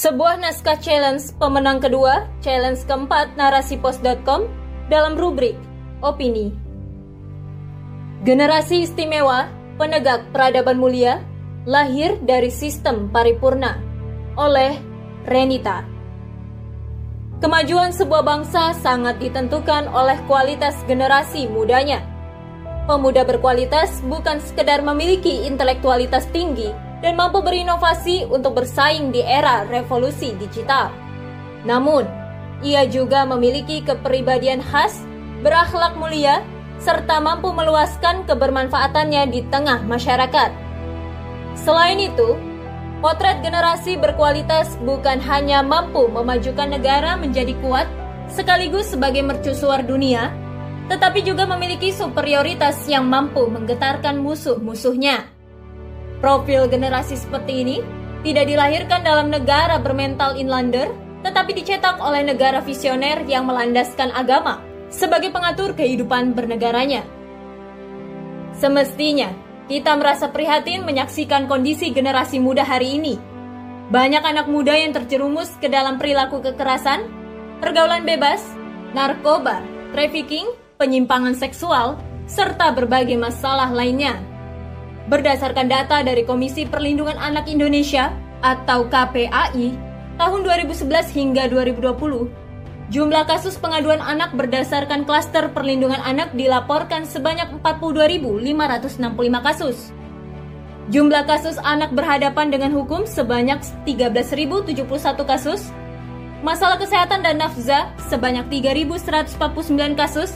Sebuah naskah challenge pemenang kedua, challenge keempat narasipos.com dalam rubrik Opini. Generasi istimewa, penegak peradaban mulia, lahir dari sistem paripurna oleh Renita. Kemajuan sebuah bangsa sangat ditentukan oleh kualitas generasi mudanya. Pemuda berkualitas bukan sekedar memiliki intelektualitas tinggi dan mampu berinovasi untuk bersaing di era revolusi digital. Namun, ia juga memiliki kepribadian khas, berakhlak mulia, serta mampu meluaskan kebermanfaatannya di tengah masyarakat. Selain itu, potret generasi berkualitas bukan hanya mampu memajukan negara menjadi kuat sekaligus sebagai mercusuar dunia, tetapi juga memiliki superioritas yang mampu menggetarkan musuh-musuhnya. Profil generasi seperti ini tidak dilahirkan dalam negara bermental inlander, tetapi dicetak oleh negara visioner yang melandaskan agama sebagai pengatur kehidupan bernegaranya. Semestinya, kita merasa prihatin menyaksikan kondisi generasi muda hari ini. Banyak anak muda yang terjerumus ke dalam perilaku kekerasan, pergaulan bebas, narkoba, trafficking, penyimpangan seksual, serta berbagai masalah lainnya. Berdasarkan data dari Komisi Perlindungan Anak Indonesia atau KPAI tahun 2011 hingga 2020, jumlah kasus pengaduan anak berdasarkan klaster perlindungan anak dilaporkan sebanyak 42.565 kasus. Jumlah kasus anak berhadapan dengan hukum sebanyak 13.071 kasus. Masalah kesehatan dan nafza sebanyak 3.149 kasus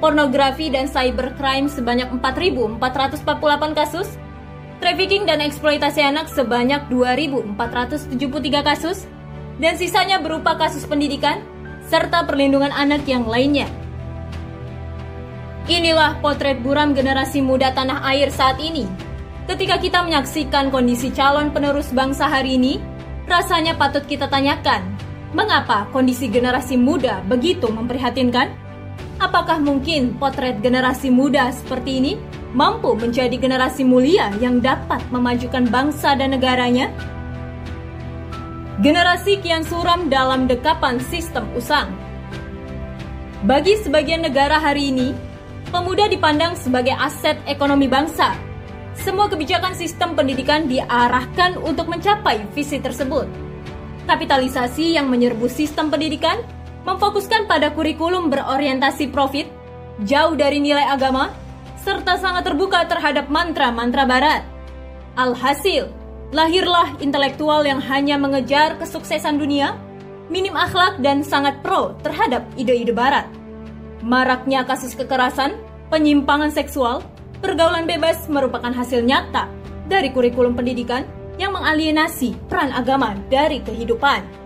pornografi dan cybercrime sebanyak 4.448 kasus, trafficking dan eksploitasi anak sebanyak 2.473 kasus, dan sisanya berupa kasus pendidikan serta perlindungan anak yang lainnya. Inilah potret buram generasi muda tanah air saat ini. Ketika kita menyaksikan kondisi calon penerus bangsa hari ini, rasanya patut kita tanyakan, mengapa kondisi generasi muda begitu memprihatinkan? Apakah mungkin potret generasi muda seperti ini mampu menjadi generasi mulia yang dapat memajukan bangsa dan negaranya? Generasi kian suram dalam dekapan sistem usang. Bagi sebagian negara hari ini, pemuda dipandang sebagai aset ekonomi bangsa. Semua kebijakan sistem pendidikan diarahkan untuk mencapai visi tersebut. Kapitalisasi yang menyerbu sistem pendidikan memfokuskan pada kurikulum berorientasi profit, jauh dari nilai agama, serta sangat terbuka terhadap mantra-mantra barat. Alhasil, lahirlah intelektual yang hanya mengejar kesuksesan dunia, minim akhlak dan sangat pro terhadap ide-ide barat. Maraknya kasus kekerasan, penyimpangan seksual, pergaulan bebas merupakan hasil nyata dari kurikulum pendidikan yang mengalienasi peran agama dari kehidupan.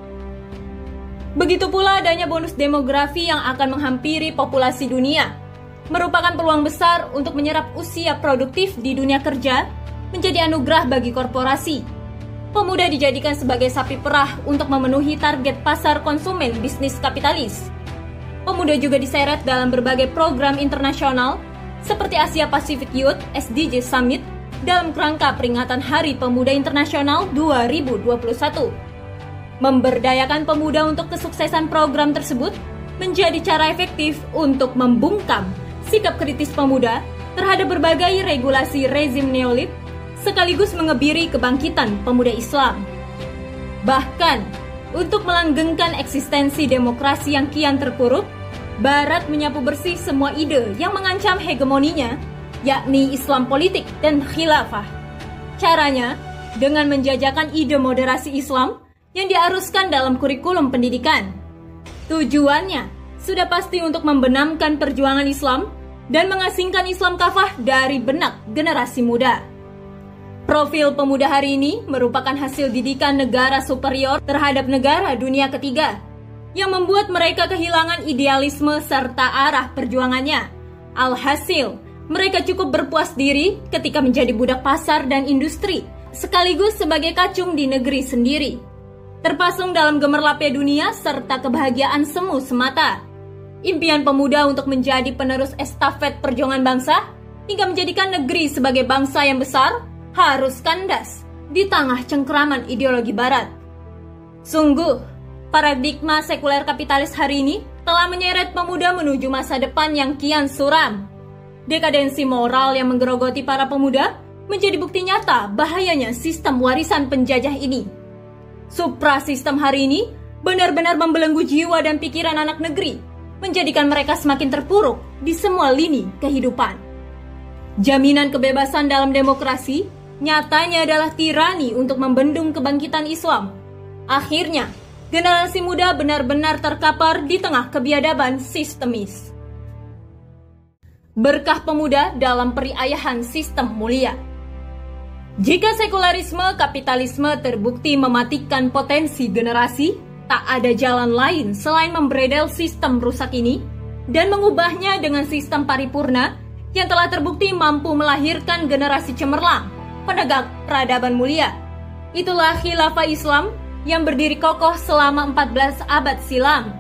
Begitu pula adanya bonus demografi yang akan menghampiri populasi dunia, merupakan peluang besar untuk menyerap usia produktif di dunia kerja menjadi anugerah bagi korporasi. Pemuda dijadikan sebagai sapi perah untuk memenuhi target pasar konsumen bisnis kapitalis. Pemuda juga diseret dalam berbagai program internasional seperti Asia Pacific Youth SDG Summit dalam kerangka peringatan Hari Pemuda Internasional 2021 Memberdayakan pemuda untuk kesuksesan program tersebut menjadi cara efektif untuk membungkam sikap kritis pemuda terhadap berbagai regulasi rezim neolib sekaligus mengebiri kebangkitan pemuda Islam. Bahkan, untuk melanggengkan eksistensi demokrasi yang kian terpuruk, Barat menyapu bersih semua ide yang mengancam hegemoninya, yakni Islam politik dan khilafah. Caranya, dengan menjajakan ide moderasi Islam yang diaruskan dalam kurikulum pendidikan. Tujuannya sudah pasti untuk membenamkan perjuangan Islam dan mengasingkan Islam kafah dari benak generasi muda. Profil pemuda hari ini merupakan hasil didikan negara superior terhadap negara dunia ketiga yang membuat mereka kehilangan idealisme serta arah perjuangannya. Alhasil, mereka cukup berpuas diri ketika menjadi budak pasar dan industri, sekaligus sebagai kacung di negeri sendiri terpasung dalam gemerlapnya dunia serta kebahagiaan semu semata. Impian pemuda untuk menjadi penerus estafet perjuangan bangsa hingga menjadikan negeri sebagai bangsa yang besar harus kandas di tengah cengkraman ideologi barat. Sungguh, paradigma sekuler kapitalis hari ini telah menyeret pemuda menuju masa depan yang kian suram. Dekadensi moral yang menggerogoti para pemuda menjadi bukti nyata bahayanya sistem warisan penjajah ini. Supra sistem hari ini benar-benar membelenggu jiwa dan pikiran anak negeri, menjadikan mereka semakin terpuruk di semua lini kehidupan. Jaminan kebebasan dalam demokrasi nyatanya adalah tirani untuk membendung kebangkitan Islam Akhirnya, generasi muda benar-benar terkapar di tengah kebiadaban sistemis. Berkah pemuda dalam periayahan sistem mulia. Jika sekularisme kapitalisme terbukti mematikan potensi generasi, tak ada jalan lain selain membredel sistem rusak ini dan mengubahnya dengan sistem paripurna yang telah terbukti mampu melahirkan generasi cemerlang, penegak peradaban mulia. Itulah khilafah Islam yang berdiri kokoh selama 14 abad silam.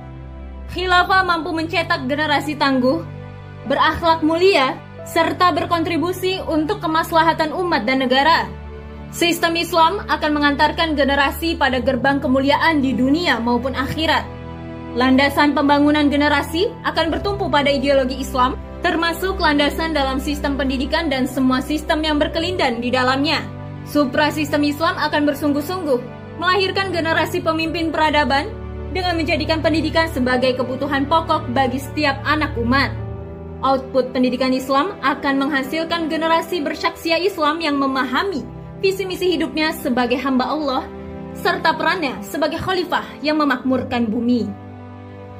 Khilafah mampu mencetak generasi tangguh, berakhlak mulia, serta berkontribusi untuk kemaslahatan umat dan negara. Sistem Islam akan mengantarkan generasi pada gerbang kemuliaan di dunia maupun akhirat. Landasan pembangunan generasi akan bertumpu pada ideologi Islam, termasuk landasan dalam sistem pendidikan dan semua sistem yang berkelindan di dalamnya. Supra sistem Islam akan bersungguh-sungguh melahirkan generasi pemimpin peradaban dengan menjadikan pendidikan sebagai kebutuhan pokok bagi setiap anak umat. Output pendidikan Islam akan menghasilkan generasi bersaksia Islam yang memahami visi misi hidupnya sebagai hamba Allah serta perannya sebagai khalifah yang memakmurkan bumi.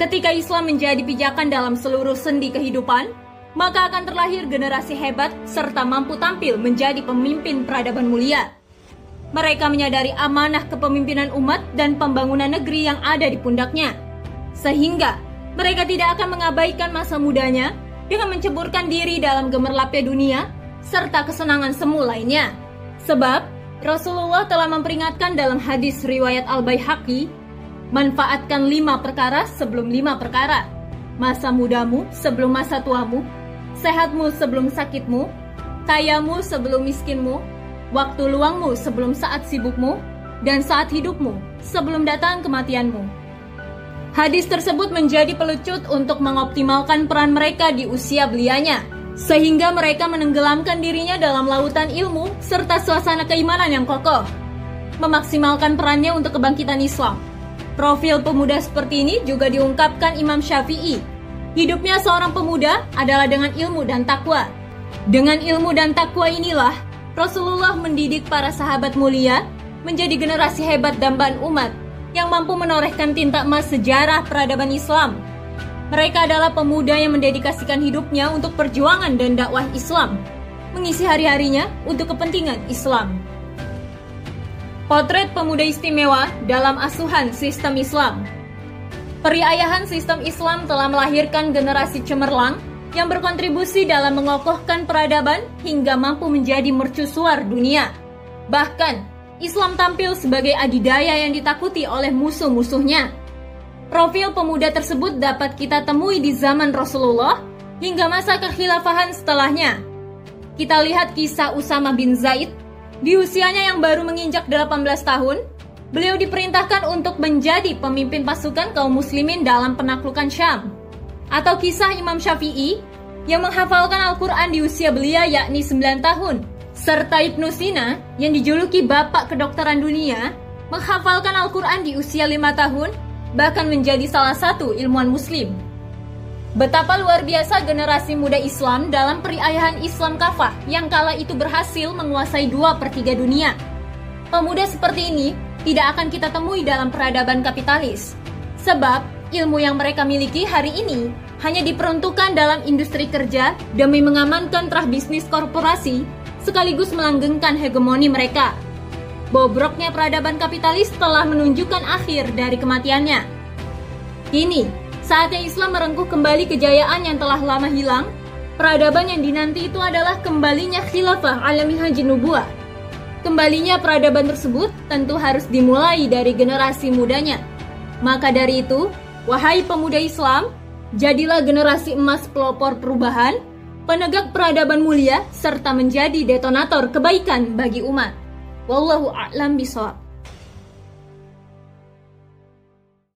Ketika Islam menjadi pijakan dalam seluruh sendi kehidupan, maka akan terlahir generasi hebat serta mampu tampil menjadi pemimpin peradaban mulia. Mereka menyadari amanah kepemimpinan umat dan pembangunan negeri yang ada di pundaknya. Sehingga mereka tidak akan mengabaikan masa mudanya dengan menceburkan diri dalam gemerlapnya dunia serta kesenangan semu lainnya. Sebab Rasulullah telah memperingatkan dalam hadis riwayat Al-Baihaqi, manfaatkan lima perkara sebelum lima perkara. Masa mudamu sebelum masa tuamu, sehatmu sebelum sakitmu, kayamu sebelum miskinmu, waktu luangmu sebelum saat sibukmu, dan saat hidupmu sebelum datang kematianmu. Hadis tersebut menjadi pelecut untuk mengoptimalkan peran mereka di usia belianya, sehingga mereka menenggelamkan dirinya dalam lautan ilmu serta suasana keimanan yang kokoh, memaksimalkan perannya untuk kebangkitan Islam. Profil pemuda seperti ini juga diungkapkan Imam Syafi'i. Hidupnya seorang pemuda adalah dengan ilmu dan takwa. Dengan ilmu dan takwa inilah Rasulullah mendidik para sahabat mulia menjadi generasi hebat dambaan umat yang mampu menorehkan tinta emas sejarah peradaban Islam. Mereka adalah pemuda yang mendedikasikan hidupnya untuk perjuangan dan dakwah Islam, mengisi hari-harinya untuk kepentingan Islam. Potret pemuda istimewa dalam asuhan sistem Islam. Periayahan sistem Islam telah melahirkan generasi cemerlang yang berkontribusi dalam mengokohkan peradaban hingga mampu menjadi mercusuar dunia. Bahkan, Islam tampil sebagai adidaya yang ditakuti oleh musuh-musuhnya. Profil pemuda tersebut dapat kita temui di zaman Rasulullah hingga masa kekhilafahan setelahnya. Kita lihat kisah Usama bin Zaid. Di usianya yang baru menginjak 18 tahun, beliau diperintahkan untuk menjadi pemimpin pasukan kaum muslimin dalam penaklukan Syam atau kisah Imam Syafi'i yang menghafalkan Al-Quran di usia belia yakni 9 tahun, serta Ibnu Sina yang dijuluki bapak kedokteran dunia menghafalkan Al-Quran di usia 5 tahun, bahkan menjadi salah satu ilmuwan muslim. Betapa luar biasa generasi muda Islam dalam periayahan Islam kafah yang kala itu berhasil menguasai dua per 3 dunia. Pemuda seperti ini tidak akan kita temui dalam peradaban kapitalis. Sebab ilmu yang mereka miliki hari ini hanya diperuntukkan dalam industri kerja demi mengamankan terah bisnis korporasi sekaligus melanggengkan hegemoni mereka. Bobroknya peradaban kapitalis telah menunjukkan akhir dari kematiannya. Kini, saatnya Islam merengkuh kembali kejayaan yang telah lama hilang, peradaban yang dinanti itu adalah kembalinya khilafah alami haji nubuah. Kembalinya peradaban tersebut tentu harus dimulai dari generasi mudanya. Maka dari itu, Wahai pemuda Islam, jadilah generasi emas pelopor perubahan, penegak peradaban mulia, serta menjadi detonator kebaikan bagi umat. Wallahu a'lam bishawab.